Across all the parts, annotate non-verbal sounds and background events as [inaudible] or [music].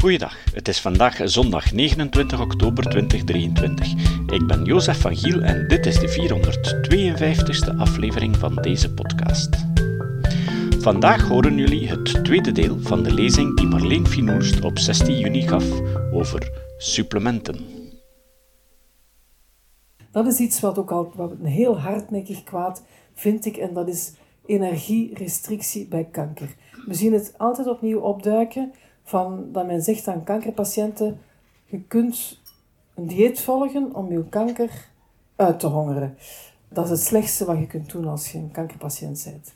Goeiedag, het is vandaag zondag 29 oktober 2023. Ik ben Jozef van Giel en dit is de 452ste aflevering van deze podcast. Vandaag horen jullie het tweede deel van de lezing die Marleen Finoerst op 16 juni gaf over supplementen. Dat is iets wat ook al wat een heel hardnekkig kwaad vind ik en dat is energierestrictie bij kanker. We zien het altijd opnieuw opduiken van dat men zegt aan kankerpatiënten, je kunt een dieet volgen om je kanker uit te hongeren. Dat is het slechtste wat je kunt doen als je een kankerpatiënt bent.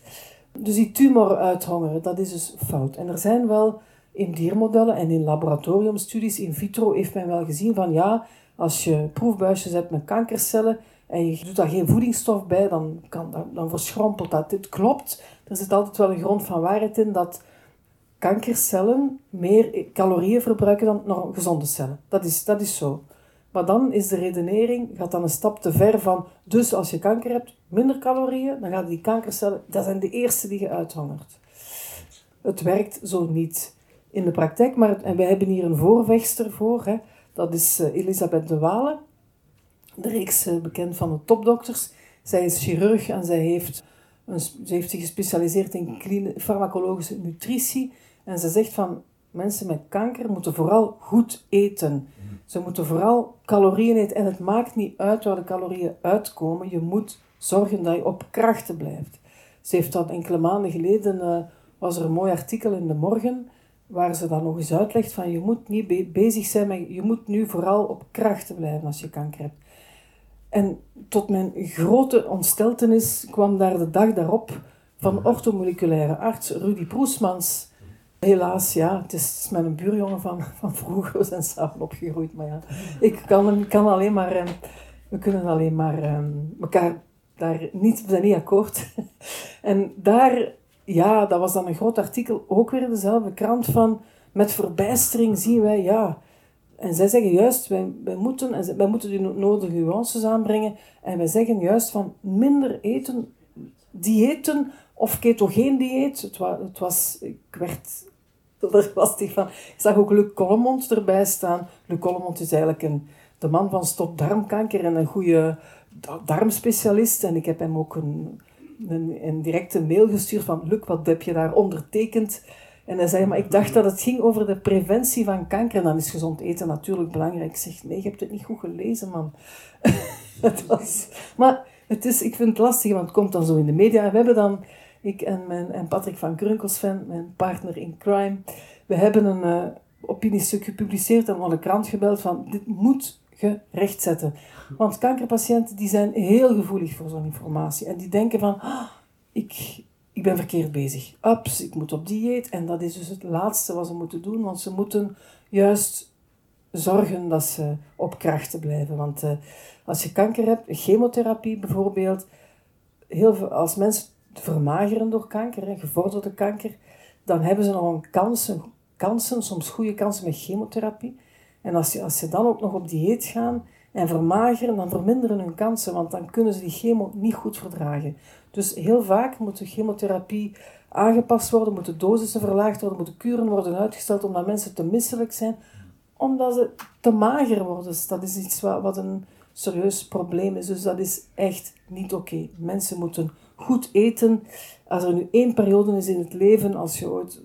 Dus die tumor uithongeren, dat is dus fout. En er zijn wel in diermodellen en in laboratoriumstudies in vitro heeft men wel gezien van ja, als je proefbuisjes hebt met kankercellen en je doet daar geen voedingsstof bij, dan, kan, dan, verschrompelt dat. Dit klopt. Er zit altijd wel een grond van waarheid in dat kankercellen meer calorieën verbruiken dan gezonde cellen. Dat is, dat is zo. Maar dan is de redenering, gaat dan een stap te ver van, dus als je kanker hebt, minder calorieën, dan gaan die kankercellen, dat zijn de eerste die je uithongert. Het werkt zo niet in de praktijk, maar, en wij hebben hier een voorvechter voor, hè, dat is uh, Elisabeth de Walen, de reeks uh, bekend van de topdokters. Zij is chirurg en zij heeft, een, heeft zich gespecialiseerd in farmacologische nutritie. En ze zegt van mensen met kanker moeten vooral goed eten. Ze moeten vooral calorieën eten. En het maakt niet uit waar de calorieën uitkomen. Je moet zorgen dat je op krachten blijft. Ze heeft dat enkele maanden geleden, uh, was er een mooi artikel in de morgen, waar ze dan nog eens uitlegt van je moet niet bezig zijn met, je moet nu vooral op krachten blijven als je kanker hebt. En tot mijn grote ontsteltenis kwam daar de dag daarop van orthomoleculaire arts Rudy Proesmans Helaas, ja. Het is, met een buurjongen van, van vroeger. [laughs] We zijn samen opgegroeid. Maar ja, ik kan, kan alleen maar... Ehm, we kunnen alleen maar um, elkaar daar niet... We zijn niet akkoord. [laughs] en daar... Ja, dat was dan een groot artikel. Ook weer dezelfde krant van... Met verbijstering zien wij, ja... En zij zeggen juist, wij, moeten, en wij moeten die nodige nuances aanbrengen. En wij zeggen juist van minder eten, diëten of ketogeen dieet. Het het was, ik werd er lastig van. Ik zag ook Luc Collemont erbij staan. Luc Collemont is eigenlijk een, de man van Stop Darmkanker en een goede darmspecialist. En ik heb hem ook een, een, een directe mail gestuurd van Luc, wat heb je daar ondertekend? En hij zei, maar ik dacht dat het ging over de preventie van kanker. En dan is gezond eten natuurlijk belangrijk. Ik zeg, nee, je hebt het niet goed gelezen, man. [laughs] het was, maar het is, ik vind het lastig, want het komt dan zo in de media. We hebben dan ik en, mijn, en Patrick van Krunkelsven, mijn partner in crime, we hebben een uh, opiniestuk gepubliceerd en de krant gebeld van dit moet gerechtzetten. Want kankerpatiënten die zijn heel gevoelig voor zo'n informatie. En die denken van, ah, ik, ik ben verkeerd bezig. Ups, ik moet op dieet. En dat is dus het laatste wat ze moeten doen. Want ze moeten juist zorgen dat ze op krachten blijven. Want uh, als je kanker hebt, chemotherapie bijvoorbeeld, heel veel, als mensen vermageren door kanker, en gevorderde kanker, dan hebben ze nog kansen, kansen, soms goede kansen met chemotherapie. En als, als ze dan ook nog op dieet gaan en vermageren, dan verminderen hun kansen, want dan kunnen ze die chemo niet goed verdragen. Dus heel vaak moet de chemotherapie aangepast worden, moeten dosissen verlaagd worden, moeten kuren worden uitgesteld omdat mensen te misselijk zijn, omdat ze te mager worden. Dus dat is iets wat, wat een serieus probleem is. Dus dat is echt niet oké. Mensen moeten goed eten. Als er nu één periode is in het leven, als je ooit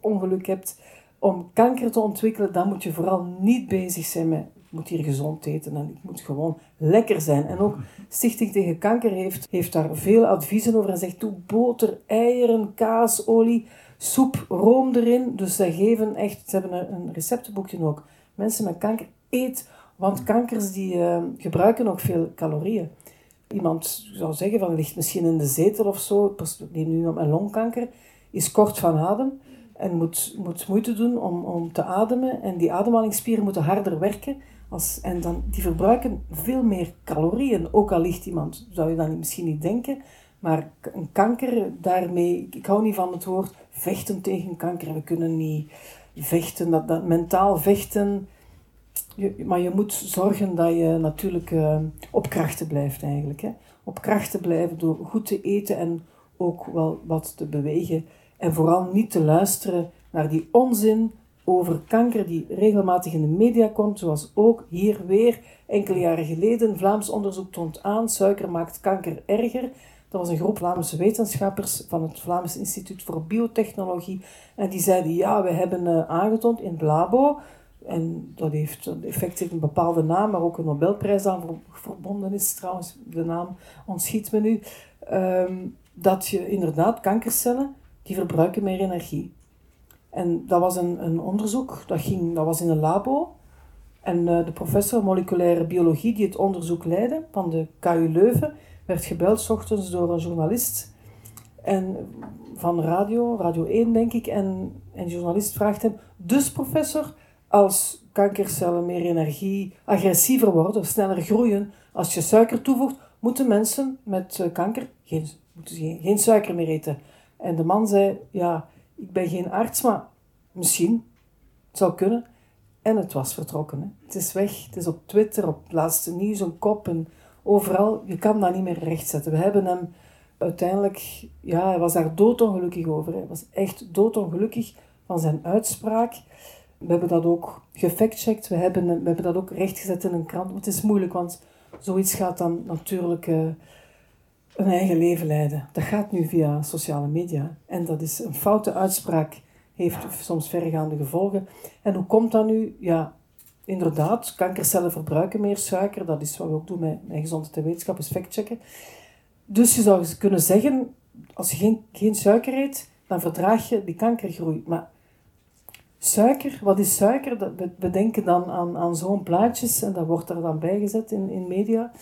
ongeluk hebt om kanker te ontwikkelen, dan moet je vooral niet bezig zijn met ik moet hier gezond eten en ik moet gewoon lekker zijn. En ook Stichting tegen Kanker heeft, daar veel adviezen over en zegt doe boter, eieren, kaas, olie, soep, room erin. Dus zij geven echt, ze hebben een, receptenboekje ook. Mensen met kanker, eet, want kankers die uh, gebruiken ook veel calorieën iemand zou zeggen van ligt misschien in de zetel of zo, die nu met longkanker, is kort van adem en moet, moet moeite doen om, om te ademen. En die ademhalingsspieren moeten harder werken. Als, en dan, die verbruiken veel meer calorieën. Ook al ligt iemand, zou je dan misschien niet denken, maar een kanker, daarmee, ik hou niet van het woord vechten tegen kanker. We kunnen niet vechten, dat, dat mentaal vechten maar je moet zorgen dat je natuurlijk uh, op krachten blijft eigenlijk. Hè? Op krachten blijven door goed te eten en ook wel wat te bewegen. En vooral niet te luisteren naar die onzin over kanker die regelmatig in de media komt, zoals ook hier weer enkele jaren geleden. Vlaams onderzoek toont aan, suiker maakt kanker erger. Dat was een groep Vlaamse wetenschappers van het Vlaams Instituut voor Biotechnologie. En die zeiden, ja, we hebben uh, aangetoond in het en dat heeft een effect heeft een bepaalde naam, maar ook een Nobelprijs aan verbonden is trouwens, de naam ontschiet me nu, ehm, dat je inderdaad kankercellen, die verbruiken meer energie. En dat was een, een onderzoek, dat, ging, dat was in een labo. En uh, de professor moleculaire biologie die het onderzoek leidde, van de KU Leuven, werd gebeld s ochtends door een journalist en, van radio, Radio 1 denk ik. En, en de journalist vraagt hem, dus professor, als kankercellen meer energie, agressiever worden, sneller groeien, als je suiker toevoegt, moeten mensen met eh, kanker geen, moeten geen, suiker meer eten. En de man zei, ja, ik ben geen arts, maar misschien, het zou kunnen. En het was vertrokken. Hè. Het is weg, het is op Twitter, op het laatste nieuws, een kop en overal. Je kan dat niet meer rechtzetten. We hebben hem uiteindelijk, ja, hij was daar doodongelukkig over. Hij was echt doodongelukkig van zijn uitspraak. We hebben dat ook gefactcheckt, we hebben, we hebben dat ook rechtgezet in een krant. het is moeilijk, want zoiets gaat dan natuurlijk uh, een eigen leven leiden. Dat gaat nu via sociale media. En dat is een foute uitspraak, heeft soms verregaande gevolgen. En hoe komt dat nu? Ja, inderdaad, kankercellen verbruiken meer suiker. Dat is wat we ook doen met, met gezondheid en wetenschap, is factchecken. Dus je zou kunnen zeggen, als je geen, geen suiker eet, dan verdraag je die kankergroei. Maar Suiker, wat is suiker? we, denken dan aan, aan zo'n plaatjes en dat wordt er dan bijgezet in, in media.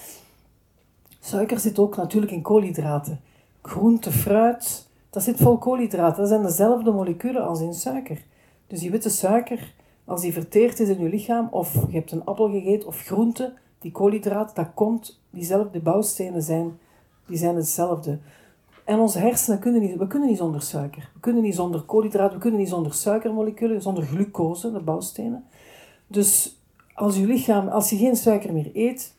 Suiker zit ook natuurlijk in koolhydraten. Groente, fruit, dat zit vol koolhydraten. Dat zijn dezelfde moleculen als in suiker. Dus die witte suiker, als die verteerd is in je lichaam, of je hebt een appel gegeten of groente, die koolhydraat, dat komt, diezelfde bouwstenen zijn, die zijn hetzelfde. En onze hersenen kunnen niet, we kunnen niet zonder suiker. We kunnen niet zonder koolhydraten, we kunnen niet zonder suikermoleculen, zonder glucose, de bouwstenen. Dus als je lichaam, als je geen suiker meer eet,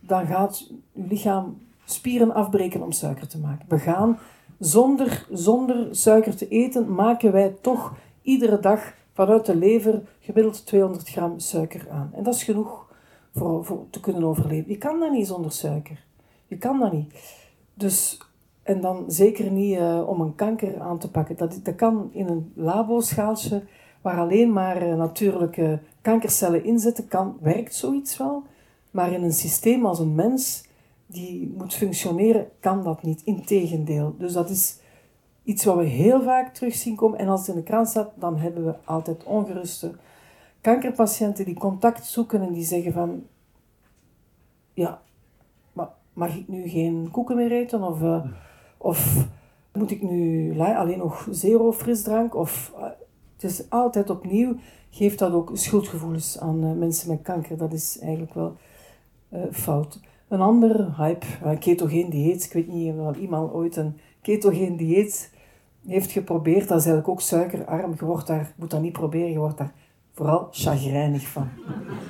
dan gaat je lichaam spieren afbreken om suiker te maken. We gaan zonder, zonder suiker te eten, maken wij toch iedere dag vanuit de lever gemiddeld 200 gram suiker aan. En dat is genoeg voor, voor te kunnen overleven. Je kan dat niet zonder suiker. Je kan dat niet. Dus en dan zeker niet uh, om een kanker aan te pakken. Dat, dat kan in een laboschaaltje waar alleen maar uh, natuurlijke kankercellen in zitten, kan, werkt zoiets wel. Maar in een systeem als een mens die moet functioneren, kan dat niet. Integendeel. Dus dat is iets wat we heel vaak terug zien komen. En als het in de krant staat, dan hebben we altijd ongeruste kankerpatiënten die contact zoeken en die zeggen van... Ja, mag ik nu geen koeken meer eten? Of... Uh, of moet ik nu alleen nog zero frisdrank? Of, uh, het is altijd opnieuw, geeft dat ook schuldgevoelens aan uh, mensen met kanker. Dat is eigenlijk wel uh, fout. Een andere hype, een ketogeen dieet. Ik weet niet of iemand ooit een ketogeen dieet heeft geprobeerd. Dat is eigenlijk ook suikerarm. Je wordt daar, moet dat niet proberen, je wordt daar vooral chagrijnig van.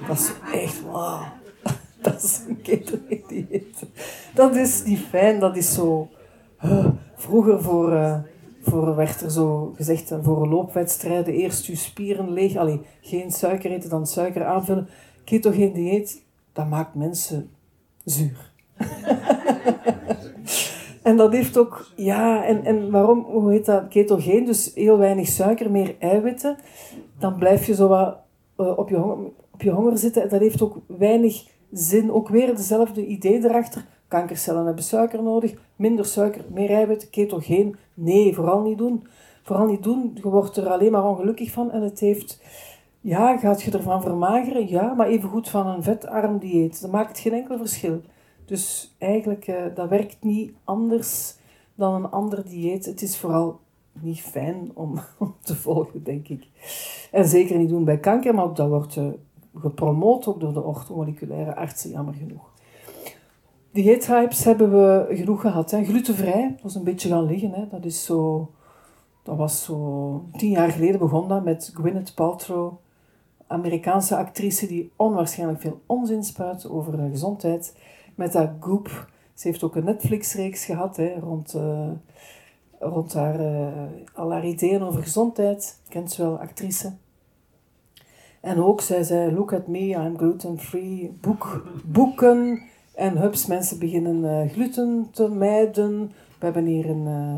Dat is echt, wow. [laughs] Dat is een ketogeen dieet. Dat is niet fijn, dat is zo vroeger voor, uh, voor werd er zo gezegd, uh, voor loopwedstrijden, eerst je spieren leeg. Allee, geen suiker eten, dan suiker aanvullen. Ketogeen dieet, dat maakt mensen zuur. [laughs] en dat heeft ook, ja, en, en waarom, hoe heet dat, ketogeen? Dus heel weinig suiker, meer eiwitten. Dan blijf je zo wat uh, op, je honger, op je honger zitten. En dat heeft ook weinig zin. Ook weer hetzelfde idee erachter. Kankercellen hebben suiker nodig. Minder suiker, meer eiwit, ketogeen. Nee, vooral niet doen. Vooral niet doen. Je wordt er alleen maar ongelukkig van. En het heeft... Ja, gaat je ervan vermageren? Ja, maar even goed van een vetarm dieet. Dat maakt geen enkel verschil. Dus eigenlijk, uh, dat werkt niet anders dan een ander dieet. Het is vooral niet fijn om, [laughs] te volgen, denk ik. En zeker niet doen bij kanker, maar ook dat wordt uh, gepromoot ook door de orthomoleculaire artsen, jammer genoeg. Dieethypes hebben we genoeg gehad. Hè. Glutenvrij, dat was een beetje gaan liggen. Hè. Dat, is zo, dat was zo... Tien jaar geleden begon dat met Gwyneth Paltrow. Amerikaanse actrice die onwaarschijnlijk veel onzin spuit over gezondheid. Met dat Goop. Ze heeft ook een Netflix-reeks gehad hè, rond, uh, rond haar, uh, al haar ideeën over gezondheid. Kent ze wel, actrice. En ook, zij zei, look at me, I'm gluten-free. Boek, boeken. En hups, mensen beginnen uh, gluten te mijden. We hebben hier een, uh,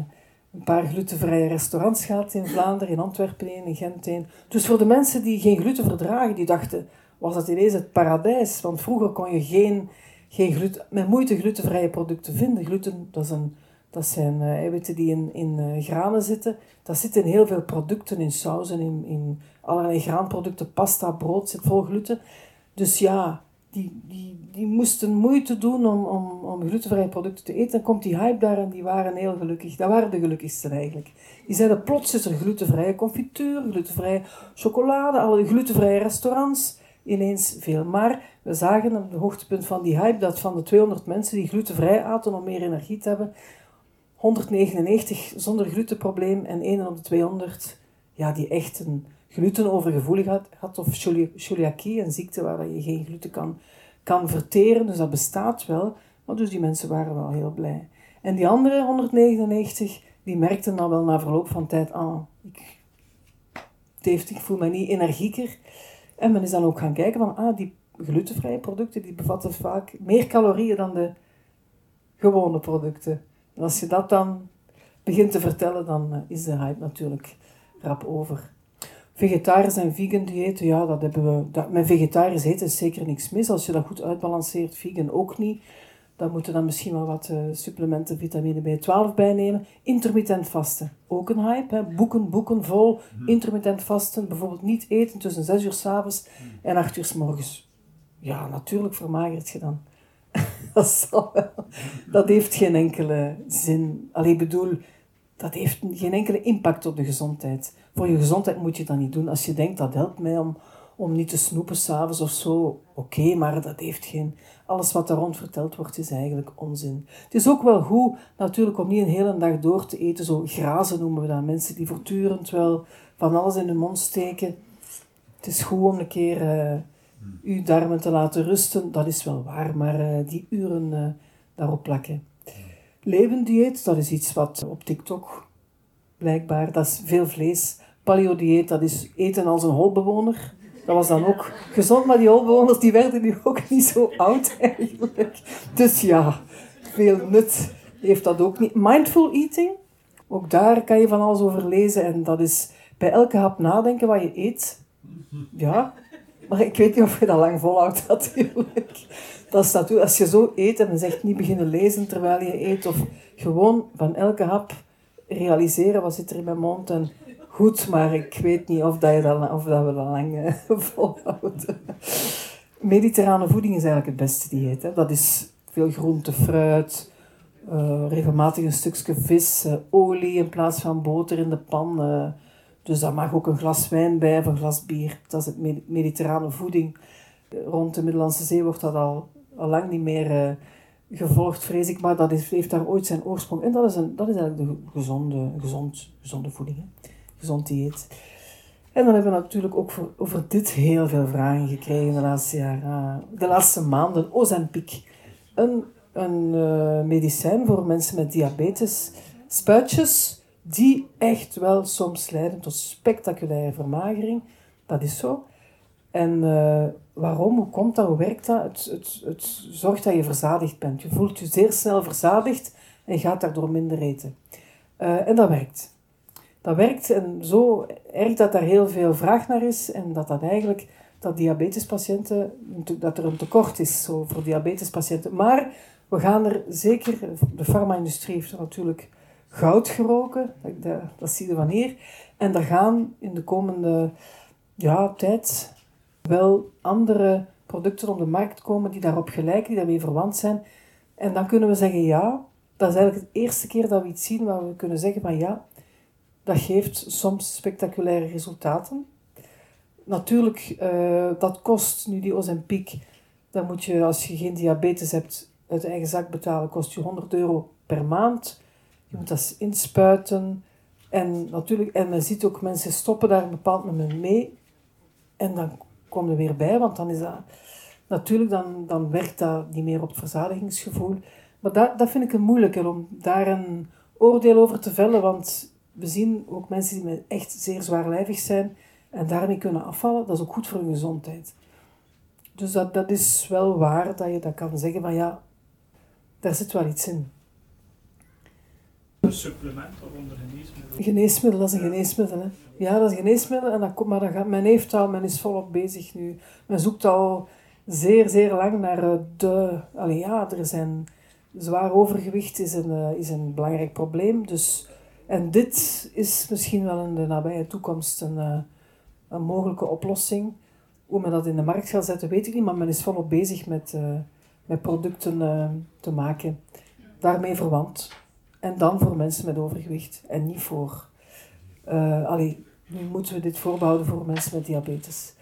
een paar glutenvrije restaurants gehad in Vlaanderen, in Antwerpen in Gent een. Dus voor de mensen die geen gluten verdragen, die dachten, was dat ineens het paradijs. Want vroeger kon je geen, geen gluten, met moeite glutenvrije producten vinden. Gluten, dat, is een, dat zijn uh, eiwitten die in, in granen zitten. Dat zit in heel veel producten, in sauzen, in, in allerlei graanproducten, pasta, brood zit vol gluten. Dus ja, die, die, die moesten moeite doen om, om, om glutenvrije producten te eten. Dan komt die hype daar en die waren heel gelukkig. Dat waren de gelukkigsten eigenlijk. Die zeiden plots is er glutenvrije confituur, glutenvrije chocolade, alle glutenvrije restaurants. Ineens veel. Maar we zagen op het hoogtepunt van die hype dat van de 200 mensen die glutenvrij aten om meer energie te hebben, 199 zonder glutenprobleem en 1 op de 200 ja, die echt een glutenovergevoeligheid had of celiakie, een ziekte waar je geen gluten kan, kan verteren. Dus dat bestaat wel, maar dus die mensen waren wel heel blij. En die andere 199, die merkten dan wel na verloop van tijd, ah, ik, heeft, ik voel me niet energieker. En men is dan ook gaan kijken van, ah, die glutenvrije producten, die bevatten vaak meer calorieën dan de gewone producten. En als je dat dan begint te vertellen, dan eh, is de hype natuurlijk rap over. Vegetarisch en vegan diëten, ja, dat hebben we. Dat, met vegetarisch eten is zeker niks mis. Als je dat goed uitbalanceert, vegan ook niet. Dan moeten dan misschien wel wat uh, supplementen, vitamine B12 bijnemen. Intermittent vasten, ook een hype. Hè. Boeken, boeken vol. Mhm. Intermittent vasten, bijvoorbeeld niet eten tussen 6 uur s'avonds mhm. en 8 uur s morgens. Ja, natuurlijk vermagert je dan. [laughs] dat, zal wel. dat heeft geen enkele zin. Alleen bedoel, dat heeft geen enkele impact op de gezondheid. Voor je gezondheid moet je dat niet doen. Als je denkt, dat helpt mij om, om niet te snoepen s'avonds of zo, oké, maar dat heeft geen... Alles wat daar rond verteld wordt, is eigenlijk onzin. Het is ook wel goed, natuurlijk, om niet een hele dag door te eten. Zo grazen noemen we dat. Mensen die voortdurend wel van alles in hun mond steken. Het is goed om een keer uh, uw darmen te laten rusten. Dat is wel waar, maar uh, die uren uh, daarop plakken. Levendieet, dat is iets wat op TikTok blijkbaar, dat is veel vlees. Paleo-dieet, dat is eten als een holbewoner. Dat was dan ook gezond, maar die holbewoners die werden nu ook niet zo oud eigenlijk. Dus ja, veel nut heeft dat ook niet. Mindful eating, ook daar kan je van alles over lezen. En dat is bij elke hap nadenken wat je eet. Ja, maar ik weet niet of je dat lang volhoudt natuurlijk. Dat is natuurlijk, als je zo eet en zegt niet beginnen lezen terwijl je eet. Of gewoon van elke hap realiseren wat zit er in mijn mond. En goed, maar ik weet niet of, dat je dat, of dat we dat lang uh, [laughs] volhouden. Mediterrane voeding is eigenlijk het beste dieet. Hè. Dat is veel groente, fruit, uh, regelmatig een stukje vis, uh, olie in plaats van boter in de pan. dus daar mag ook een glas wijn bij of een glas bier. Dat is het mediterrane voeding. Rond de Middellandse Zee wordt dat al, al lang niet meer gevolgd, vrees ik, maar dat heeft daar ooit zijn oorsprong. En dat is, een, dat is eigenlijk de gezonde, gezond, gezonde voeding, hè? gezond dieet. En dan hebben we natuurlijk ook over dit heel veel vragen gekregen de laatste jaren, de laatste maanden. Ozempic, een, een uh, medicijn voor mensen met diabetes, spuitjes die echt wel soms leiden tot spectaculaire vermagering. Dat is zo. En uh, waarom? Hoe komt dat? Hoe werkt dat? Het, het, het zorgt dat je verzadigd bent. Je voelt je zeer snel verzadigd en gaat daardoor minder eten. Uh, en dat werkt. Dat werkt en zo erg dat er heel veel vraag naar is en dat dat eigenlijk dat diabetespatiënten, dat er een tekort is zo voor diabetespatiënten. Maar we gaan er zeker, de farma-industrie heeft er natuurlijk goud geroken, dat, dat zie je wanneer. En er gaan in de komende ja, tijd wel andere producten op de markt komen die daarop gelijken, die daarmee verwant zijn. En dan kunnen we zeggen ja, dat is eigenlijk de eerste keer dat we iets zien waar we kunnen zeggen van ja, dat geeft soms spectaculaire resultaten. Natuurlijk, uh, dat kost nu die Ozempic, dan moet je als je geen diabetes hebt uit eigen zak betalen, kost je 100 euro per maand. Je moet dat inspuiten. En natuurlijk, en men ziet ook mensen stoppen daar een bepaald moment mee. En dan kom er weer bij, want dan is dat... Natuurlijk, dan, dan werkt dat niet meer op het verzadigingsgevoel. Maar dat, dat vind ik een moeilijke, om daar een oordeel over te vellen, want we zien ook mensen die echt zeer zwaarlijvig zijn, En daarmee kunnen afvallen, dat is ook goed voor je gezondheid. Dus dat, dat is wel waar dat je dat kan zeggen van ja, daar zit wel iets in. Een supplement of onder geneesmiddel? Geneesmiddel, dat is een geneesmiddel. Hè. Ja, dat is een geneesmiddel. En dat komt, maar dat gaat, men heeft al, men is volop bezig nu. Men zoekt al zeer, zeer lang naar eh, de... Allee, ja, er zijn... Zwaar overgewicht is een, eh, is een belangrijk probleem. Dus, en dit is misschien wel in de nabije toekomst een, eh, een mogelijke oplossing. Hoe men dat in de markt gaat zetten, weet ik niet. Maar men is volop bezig met, met producten te maken. Daarmee verwant. En dan voor mensen met overgewicht. En niet voor... Uh, allee, nu moeten we dit voorbehouden voor mensen met diabetes.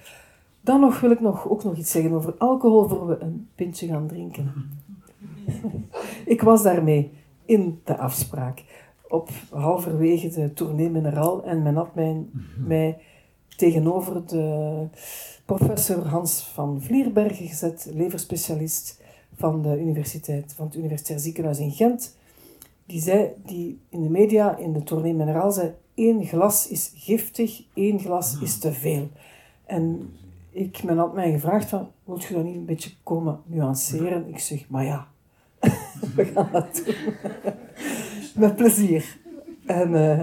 Dan nog wil ik nog, ook nog iets zeggen over alcohol voor we een pintje gaan drinken. [laughs] ik was daarmee in de afspraak. Op halverwege de tournee Mineral en men had mij, mij tegenover de professor Hans van Vlierbergen gezet, leverspecialist van, de universiteit, van het Universitair Ziekenhuis in Gent die zei, die in de media, in de tournee Mineraal zei, één glas is giftig, één glas is te veel. En ik, men had mij gevraagd van, wilt je dat niet een beetje komen nuanceren? Ik zeg, maar ja, [laughs] we gaan dat doen. [laughs] Met plezier. En uh,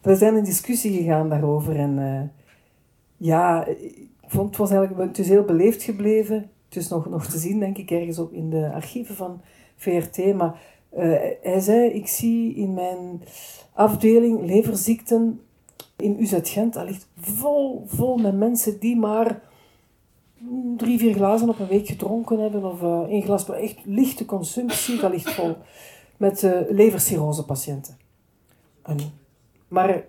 we zijn in discussie gegaan daarover. En uh, ja, ik vond het was eigenlijk, het is heel beleefd gebleven. Het is nog, nog te zien, denk ik, ergens op in de archieven van VRT. Maar uh, hij zei, ik zie in mijn afdeling leverziekten in UZ Gent, dat ligt vol, vol met mensen die maar drie, vier glazen op een week gedronken hebben, of uh, één glas, maar echt lichte consumptie, dat ligt vol met uh, levercirrose-patiënten. Maar,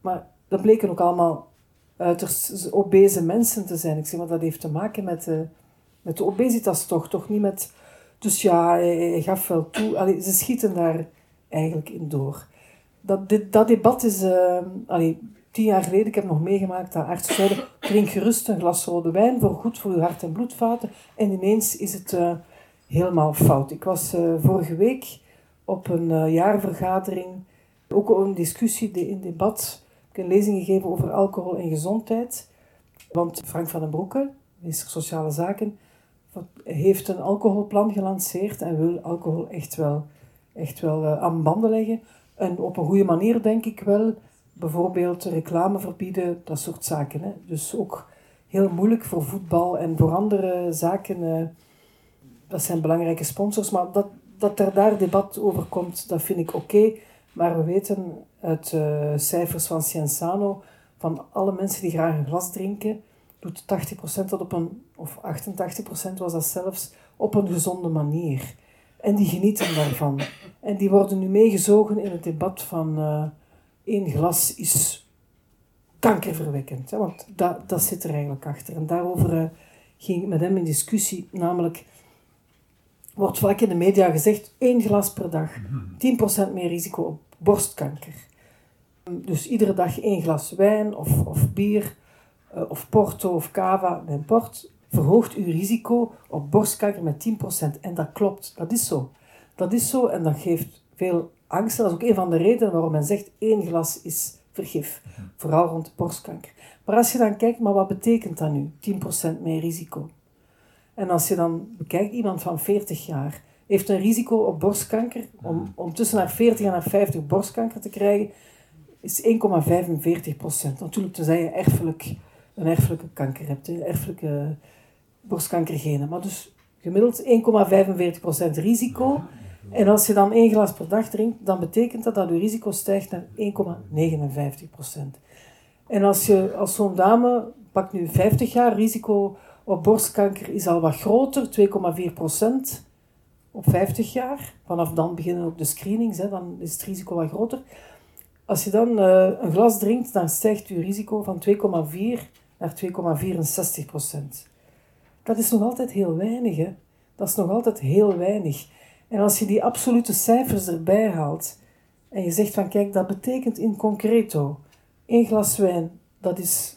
maar dat bleken ook allemaal uiterst obese mensen te zijn. Ik zeg maar, dat heeft te maken met, met de obesitas toch, toch niet met dus ja, hij, gaf wel toe. Allee, ze schieten daar eigenlijk in door. Dat, dit, dat debat is... Uh, allee, tien jaar geleden, ik heb nog meegemaakt dat artsen zeiden... Drink gerust een glas rode wijn, voor goed voor je hart- en bloedvaten. En ineens is het uh, helemaal fout. Ik was uh, vorige week op een jaarvergadering... Ook een discussie, in debat... Ik een lezing gegeven over alcohol en gezondheid. Want Frank van den Broeke, minister Sociale Zaken heeft een alcoholplan gelanceerd en wil alcohol echt wel, echt wel uh, aan banden leggen. En op een goede manier denk ik wel. Bijvoorbeeld reclame verbieden, dat soort zaken. Hè. Dus ook heel moeilijk voor voetbal en voor andere zaken. Uh, dat zijn belangrijke sponsors. Maar dat, dat er daar debat over komt, dat vind ik oké. Maar we weten uit uh, cijfers van Cienzano, van alle mensen die graag een glas drinken, doet 80% dat op een, of 88% was dat zelfs, op een gezonde manier. En die genieten daarvan. En die worden nu meegezogen in het debat van uh, één glas is kankerverwekkend. Want dat, dat zit er eigenlijk achter. En daarover uh, ging ik met hem in discussie, namelijk wordt vaak in de media gezegd, één glas per dag, 10% meer risico op borstkanker. Dus iedere dag één glas wijn of, of bier eh, of porto of cava, mijn port, verhoogt uw risico op borstkanker met 10%. En dat klopt, dat is zo. Dat is zo en dat geeft veel angst. Dat is ook een van de redenen waarom men zegt één glas is vergif. Vooral rond borstkanker. Maar als je dan kijkt, maar wat betekent dat nu? 10% meer risico. En als je dan bekijkt, iemand van 40 jaar heeft een risico op borstkanker, om, om tussen naar 40 en naar 50 borstkanker te krijgen, is 1,45% Natuurlijk, tenzij je erfelijk een erfelijke kanker hebt, een erfelijke borstkankergenen. Maar dus gemiddeld 1,45% risico. En als je dan één glas per dag drinkt, dan betekent dat dat je risico stijgt naar 1,59%. En als, je, als zo'n dame, pak nu 50 jaar, risico op borstkanker is al wat groter, 2,4% op 50 jaar. Vanaf dan beginnen ook de screenings, hè, dan is het risico wat groter. Als je dan uh, een glas drinkt, dan stijgt je risico van 2,4 naar 2,64 procent. Dat is nog altijd heel weinig, hè? Dat is nog altijd heel weinig. En als je die absolute cijfers erbij haalt en je zegt van kijk, dat betekent in concreto één glas wijn, dat is...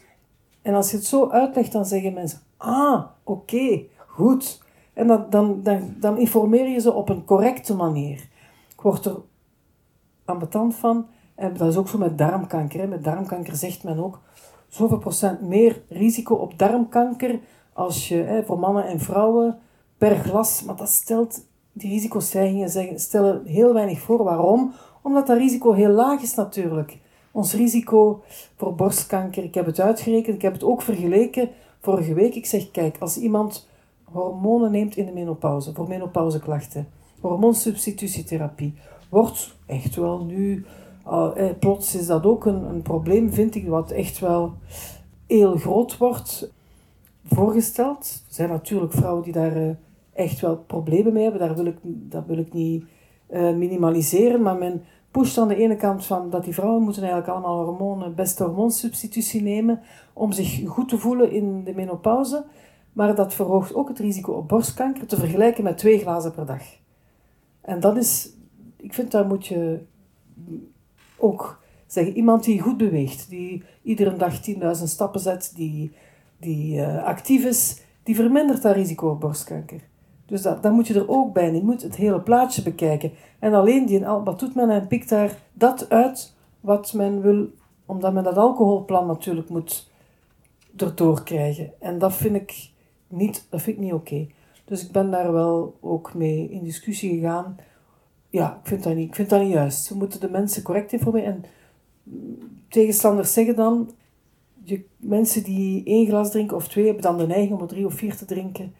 En als je het zo uitlegt, dan zeggen mensen, ah, oké, goed. En dan, dan, dan, informeer je ze op een correcte manier. Ik word er ambetant van. En dat is ook zo met darmkanker. Met darmkanker zegt men ook, zoveel procent meer risico op darmkanker als je hè, voor mannen en vrouwen per glas. Maar dat stelt, die risicostijgingen stellen heel weinig voor. Waarom? Omdat dat risico heel laag is natuurlijk. Ons risico voor borstkanker, ik heb het uitgerekend, ik heb het ook vergeleken vorige week. Ik zeg, kijk, als iemand hormonen neemt in de menopauze, voor menopauzeklachten, hormoonsubstitutietherapie, wordt echt wel nu, uh, plots is dat ook een, een probleem, vind ik, wat echt wel heel groot wordt voorgesteld. Er zijn natuurlijk vrouwen die daar uh, echt wel problemen mee hebben, daar wil ik, dat wil ik niet uh, minimaliseren, maar men pusht aan de ene kant van dat die vrouwen moeten eigenlijk allemaal hormonen, beste hormoonsubstitutie nemen om zich goed te voelen in de menopauze. Maar dat verhoogt ook het risico op borstkanker te vergelijken met twee glazen per dag. En dat is, ik vind daar moet je ook zeggen, iemand die goed beweegt, die iedere dag 10.000 stappen zet, die, die uh, actief is, die vermindert dat risico op borstkanker. Dus dat, dat moet je er ook bij. Je moet het hele plaatje bekijken. En alleen die, wat doet men en pikt daar dat uit wat men wil, omdat men dat alcoholplan natuurlijk moet erdoor krijgen. En dat vind ik niet, dat vind ik niet oké. Dus ik ben daar wel ook mee in discussie gegaan. Ja, ik vind dat niet, ik vind dat niet juist. We moeten de mensen correct informeren. En tegenstanders zeggen dan, je, mensen die één glas drinken of twee, hebben dan de neiging om er drie of vier te drinken.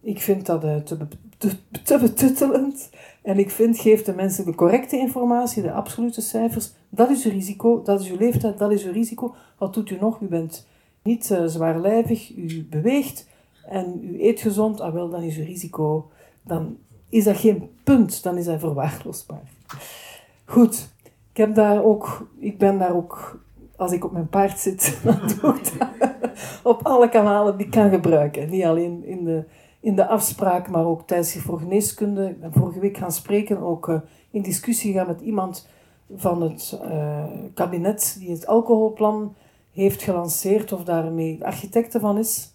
Ik vind dat uh, te, te, te betuttelend. En ik vind, geef de mensen de correcte informatie, de absolute cijfers. Dat is uw risico, dat is uw leeftijd, dat is uw risico. Wat doet u nog? U bent niet uh, zwaarlijvig, u beweegt en u eet gezond. Ah wel, dan is uw risico, dan is dat geen punt, dan is dat verwaarloosbaar. Goed, ik, heb daar ook, ik ben daar ook, als ik op mijn paard zit, [laughs] op alle kanalen die ik kan gebruiken. Niet alleen in de in de afspraak, maar ook tijdens geneeskunde. Ik ben vorige week gaan spreken, ook uh, in discussie gaan met iemand van het uh, kabinet die het alcoholplan heeft gelanceerd of daarmee architecte van is.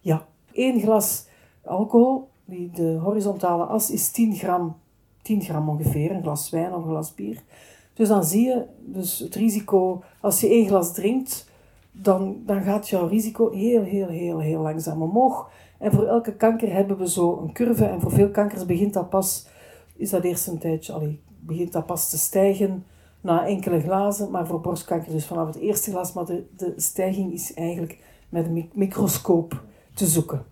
Ja, één glas alcohol, die de horizontale as is 10 gram, 10 gram ongeveer, een glas wijn of een glas bier. Dus dan zie je dus het risico, als je één glas drinkt, dan, dan gaat jouw risico heel, heel, heel, heel langzaam omhoog. En voor elke kanker hebben we zo een curve. En voor veel kankers begint dat pas, is dat eerst een tijdje, begint dat pas te stijgen na enkele glazen. Maar voor borstkanker dus vanaf het eerste glas. Maar de, de stijging is eigenlijk met een microscoop te zoeken.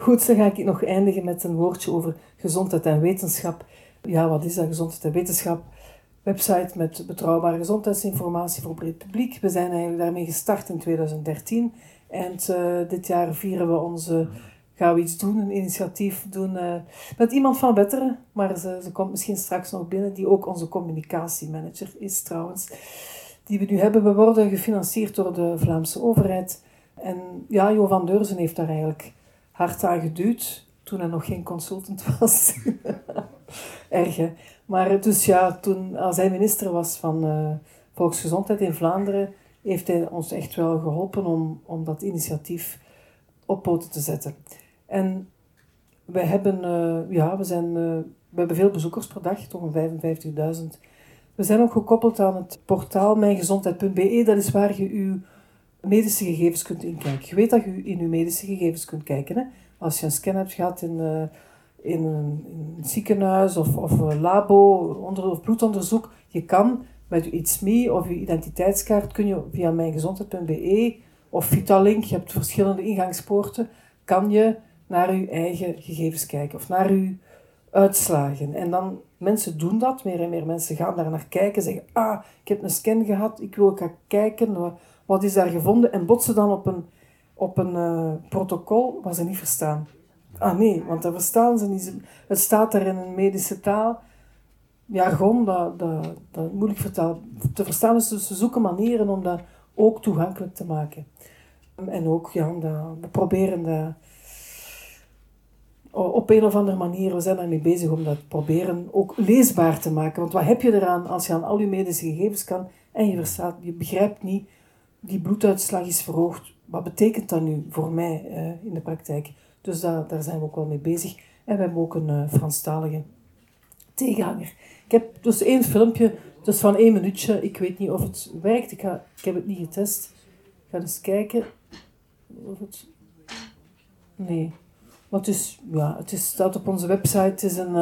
Goed, dan ga ik nog eindigen met een woordje over gezondheid en wetenschap. Ja, wat is dat, gezondheid en wetenschap? website met betrouwbare gezondheidsinformatie voor breed publiek. We zijn eigenlijk daarmee gestart in 2013. En uh, dit jaar vieren we onze, gaan we iets doen, een initiatief doen uh, met iemand van Wetteren. Maar ze, ze komt misschien straks nog binnen, die ook onze communicatiemanager is trouwens. Die we nu hebben. We worden gefinancierd door de Vlaamse overheid. En ja, Jo van Deurzen heeft daar eigenlijk hard aan geduwd toen hij nog geen consultant [laughs] was. Erg, hè? Maar dus ja, toen, als hij minister was van uh, Volksgezondheid in Vlaanderen, heeft hij ons echt wel geholpen om, om dat initiatief op poten te zetten. En wij hebben, uh, ja, we, zijn, uh, we hebben veel bezoekers per dag, toch een 55.000. We zijn ook gekoppeld aan het portaal mijngezondheid.be. Dat is waar je uw medische gegevens kunt inkijken. Je weet dat je in uw medische gegevens kunt kijken. Hè? Als je een scan hebt gehad in in een, in ziekenhuis of, of een labo onder, of bloedonderzoek. Je kan met je ITSME of je identiteitskaart kun je via mijngezondheid.be of Vitalink, je hebt verschillende ingangspoorten, kan je naar je eigen gegevens kijken of naar je uitslagen. En dan, mensen doen dat, meer en meer mensen gaan daar naar kijken, zeggen, ah, ik heb een scan gehad, ik wil gaan kijken, wat is daar gevonden, en botsen dan op een, op een uh, protocol wat ze niet verstaan. Ah nee, want dat verstaan ze niet. Het staat er in een medische taal. Jargon, dat, dat, dat moeilijk vertaal, te verstaan is. Dus ze zoeken manieren om dat ook toegankelijk te maken. En ook, ja, dat, we proberen dat op een of andere manier, we zijn ermee bezig om dat proberen ook leesbaar te maken. Want wat heb je eraan als je aan al je medische gegevens kan en je, verstaat, je begrijpt niet, die bloeduitslag is verhoogd. Wat betekent dat nu voor mij uh, in de praktijk? Dus daar, zijn we ook wel mee bezig. En we hebben ook een uh, Franstalige tegenhanger. Ik heb dus één filmpje Dus van één minuutje, ik weet niet of het werkt. Ik, ga, ik heb het niet getest. Ik ga eens kijken. Nee. Maar het, is, ja, het is, staat op onze website. Het, is een,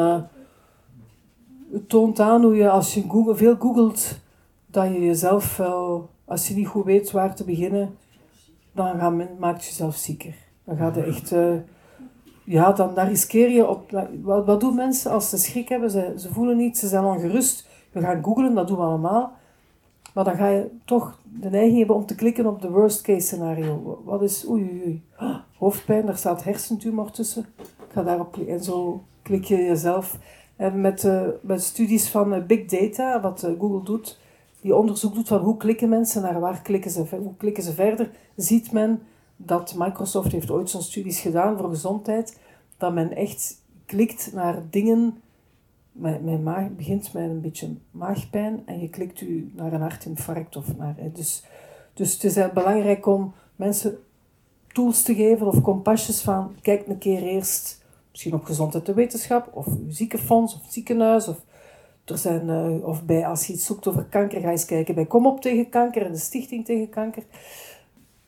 het toont aan hoe je als je Google, veel googelt, dat je jezelf wel, als je niet goed weet waar te beginnen, dan gaat men, maakt je jezelf zieker. Dan gaat je echt... Uh, ja, dan, dan riskeer je op... Wat, wat doen mensen als ze schrik hebben? Ze, ze voelen niet, ze zijn ongerust. We gaan googlen, dat doen we allemaal. Maar dan ga je toch de neiging hebben om te klikken op de worst case scenario. Wat is, oei, oei, oei. hoofdpijn, daar staat hersentumor tussen. Ik ga daarop klikken en zo klik je jezelf. En met, uh, met studies van uh, Big Data, wat Google doet, die onderzoek doet van hoe klikken mensen naar waar klikken ze, hoe klikken ze verder, ziet men dat Microsoft heeft ooit zo'n studies gedaan voor gezondheid, dat men echt klikt naar dingen mijn, mijn maag begint met een beetje maagpijn en je klikt u naar een hartinfarct. Of naar, dus, dus het is belangrijk om mensen tools te geven of kompasjes van kijk een keer eerst misschien op gezondheid de wetenschap of uw ziekenfonds of ziekenhuis of er zijn, uh, of bij, als je iets zoekt over kanker, ga eens kijken bij Kom op tegen kanker en de Stichting tegen kanker.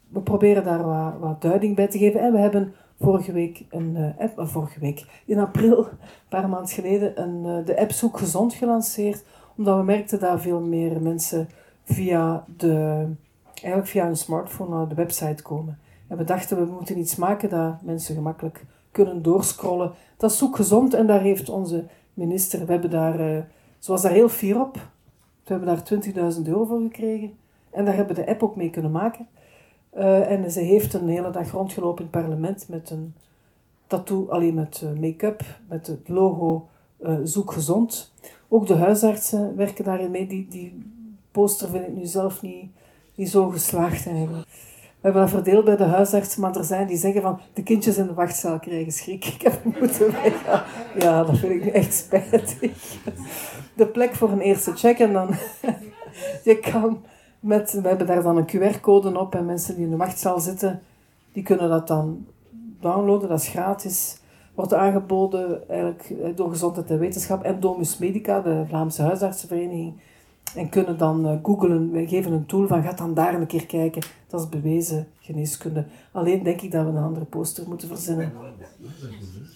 We proberen daar wat, wat duiding bij te geven. En we hebben vorige week, een, app, uh, vorige week, in april, een paar maanden geleden, een, de app Zoek Gezond gelanceerd. Omdat we merkten dat veel meer mensen via, de, eigenlijk via hun smartphone naar de website komen. En we dachten, we moeten iets maken dat mensen gemakkelijk kunnen doorscrollen. Dat is Zoek Gezond en daar heeft onze minister, we hebben daar, ze was daar heel fier op. We hebben daar 20.000 euro voor gekregen. En daar hebben we de app ook mee kunnen maken. Uh, en ze heeft een hele dag rondgelopen in het parlement met een tattoo, alleen met uh, make-up, met het logo uh, Zoek Gezond. Ook de huisartsen werken daarin mee. Die, die poster vind ik nu zelf niet, niet zo geslaagd eigenlijk. We hebben dat verdeeld bij de huisartsen, maar er zijn die zeggen van de kindjes in de wachtzaal krijgen schrik. Ik heb [laughs] moeten weggaan. Ja, dat vind ik echt spijtig. De plek voor een eerste check en dan... [laughs] je kan met, we hebben daar dan een QR-code op en mensen die in de wachtzaal zitten, die kunnen dat dan downloaden. Dat is gratis. Wordt aangeboden eigenlijk eh, door Gezondheid en Wetenschap en Domus Medica, de Vlaamse huisartsenvereniging. En kunnen dan uh, googlen. We geven een tool van, ga dan daar een keer kijken. Dat is bewezen geneeskunde. Alleen denk ik dat we een andere poster moeten verzinnen.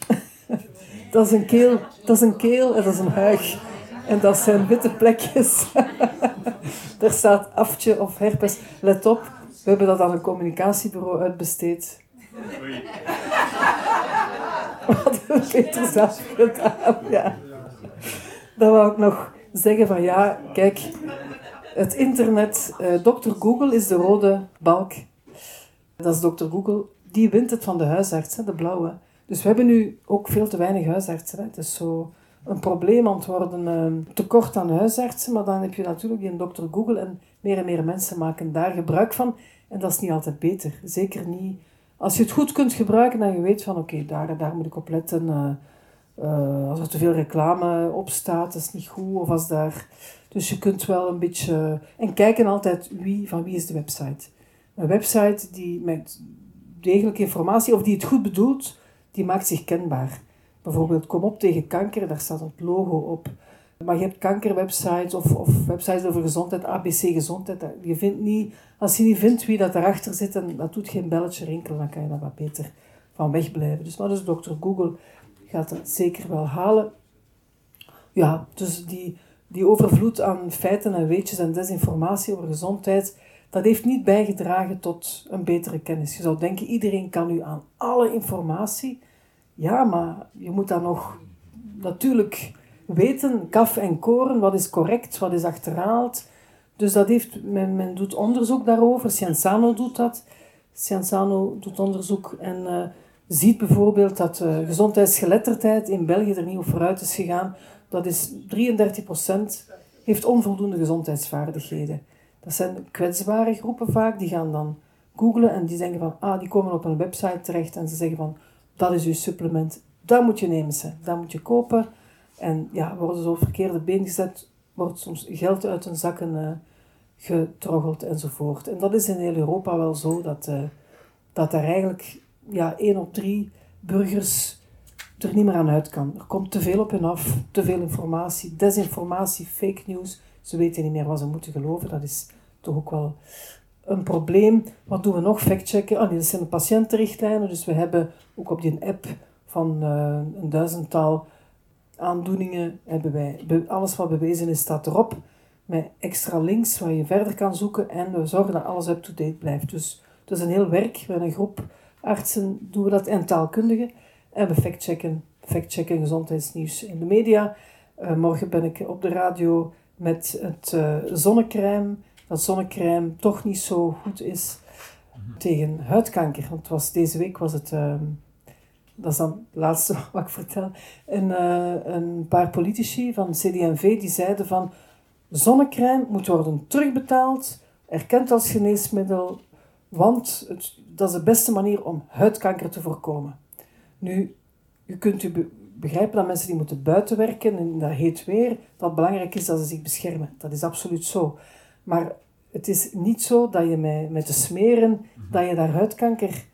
[laughs] dat is een keel, dat is een keel en dat is een huig. En dat zijn witte plekjes. [laughs] er staat aftje of herpes. Let op, we hebben dat aan een communicatiebureau uitbesteed. [laughs] Wat gedaan, ja. Dan wou ik nog zeggen van ja, kijk, het internet, uh, eh, Dr. Google is de rode balk. Dat is Dr. Google. Die wint het van de huisarts, de blauwe. Dus we hebben nu ook veel te weinig huisartsen. Hè. Het is zo een probleem aan het worden, uh, tekort aan huisartsen, maar dan heb je natuurlijk die dokter Google en meer en meer mensen maken daar gebruik van. En dat is niet altijd beter. Zeker niet als je het goed kunt gebruiken en je weet van oké, daar, daar moet ik op letten. Uh, uh, als er te veel reclame op staat, dat is niet goed. Of als daar... Dus je kunt wel een beetje... En kijken altijd wie, van wie is de website. Een website die met degelijke informatie, of die het goed bedoelt, die maakt zich kenbaar. Bijvoorbeeld Kom op tegen kanker, daar staat het logo op. Maar je hebt kankerwebsites of, of websites over gezondheid, ABC Gezondheid. Je vindt niet, als je niet vindt wie dat erachter zit, en dat doet geen belletje rinkelen, dan kan je daar wat beter van wegblijven. Dus, maar dus dokter Google gaat dat zeker wel halen. Ja, dus die, die overvloed aan feiten en weetjes en desinformatie over gezondheid, dat heeft niet bijgedragen tot een betere kennis. Je zou denken, iedereen kan nu aan alle informatie ja, maar je moet dan nog natuurlijk weten, kaf en koren, wat is correct, wat is achterhaald. Dus dat heeft, men, men doet onderzoek daarover. Cienzano doet dat. Cienzano doet onderzoek en uh, ziet bijvoorbeeld dat uh, gezondheidsgeletterdheid in België er niet op vooruit is gegaan. Dat is 33% heeft onvoldoende gezondheidsvaardigheden. Dat zijn kwetsbare groepen vaak, die gaan dan googlen en die zeggen van, ah, die komen op een website terecht en ze zeggen van, dat is uw supplement. Dat moet je nemen, ze. dat moet je kopen. En ja, worden ze op verkeerde been gezet, wordt soms geld uit hun zakken uh, getroggeld enzovoort. En dat is in heel Europa wel zo, dat, uh, dat er eigenlijk ja, één op drie burgers er niet meer aan uit kan. Er komt te veel op hen af, te veel informatie, desinformatie, fake news, Ze weten niet meer wat ze moeten geloven. Dat is toch ook wel een probleem. Wat doen we nog? Factchecken. Ah, nee, dat zijn de patiëntenrichtlijnen. Dus we hebben ook op die app van uh, een duizendtal aandoeningen, hebben wij, alles wat bewezen is, staat erop. Met extra links waar je verder kan zoeken. En we zorgen dat alles up-to-date blijft. Dus dat is een heel werk. Met een groep artsen doen we dat en taalkundigen. En we factchecken, factchecken gezondheidsnieuws in de media. Uh, morgen ben ik op de radio met het uh, zonnecrème. Dat zonnecrème toch niet zo goed is tegen huidkanker. Want was, deze week was het, uh, dat is dan het laatste [laughs] wat ik vertel, een, uh, een paar politici van CD&V die zeiden van zonnecrème moet worden terugbetaald, erkend als geneesmiddel, want het, dat is de beste manier om huidkanker te voorkomen. Nu, u kunt u begrijpen dat mensen die moeten buiten werken in dat heet weer, dat het belangrijk is dat ze zich beschermen. Dat is absoluut zo. Maar het is niet zo dat je met, met te smeren, mhm. dat je daar huidkanker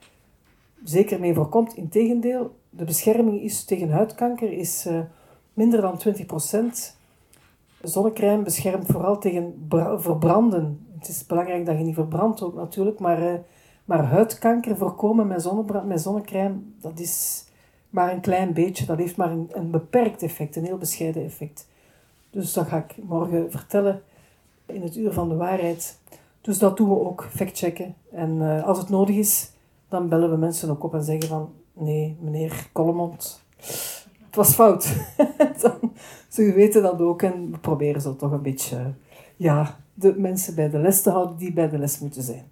zeker mee voorkomt. Integendeel, de bescherming is tegen huidkanker is uh, minder dan 20%. Zonnecrème beschermt vooral tegen verbranden. Het is belangrijk dat je niet verbrandt ook natuurlijk, maar, uh, maar huidkanker voorkomen met, zonnebrand, met zonnecrème, dat is maar een klein beetje. Dat heeft maar een, beperkt effect, een heel bescheiden effect. Dus dat ga ik morgen vertellen in het uur van de waarheid. Dus dat doen we ook, factchecken. En uh, als het nodig is, dan bellen we mensen ook op en zeggen van... Nee, meneer Kollemond, het was fout. [laughs] dan, ze weten dat ook en we proberen zo toch een beetje... ja, de mensen bij de les te houden die bij de les moeten zijn.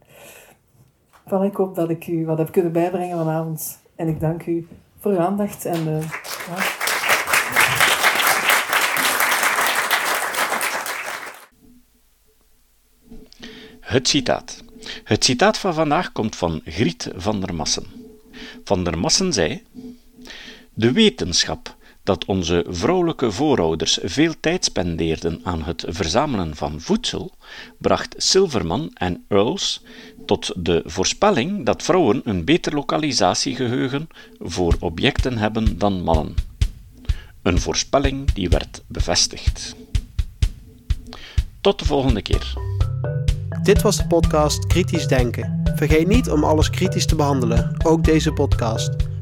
Van ik hoop dat ik u wat heb kunnen bijbrengen vanavond. En ik dank u voor uw aandacht. En, ja. Het citaat. Het citaat van vandaag komt van Griet van der Massen. Van der Massen zei: De wetenschap dat onze vrouwelijke voorouders veel tijd spendeerden aan het verzamelen van voedsel, bracht Silverman en Earls tot de voorspelling dat vrouwen een beter lokalisatiegeheugen voor objecten hebben dan mannen. Een voorspelling die werd bevestigd. Tot de volgende keer. Dit was de podcast Kritisch Denken. Vergeet niet om alles kritisch te behandelen, ook deze podcast.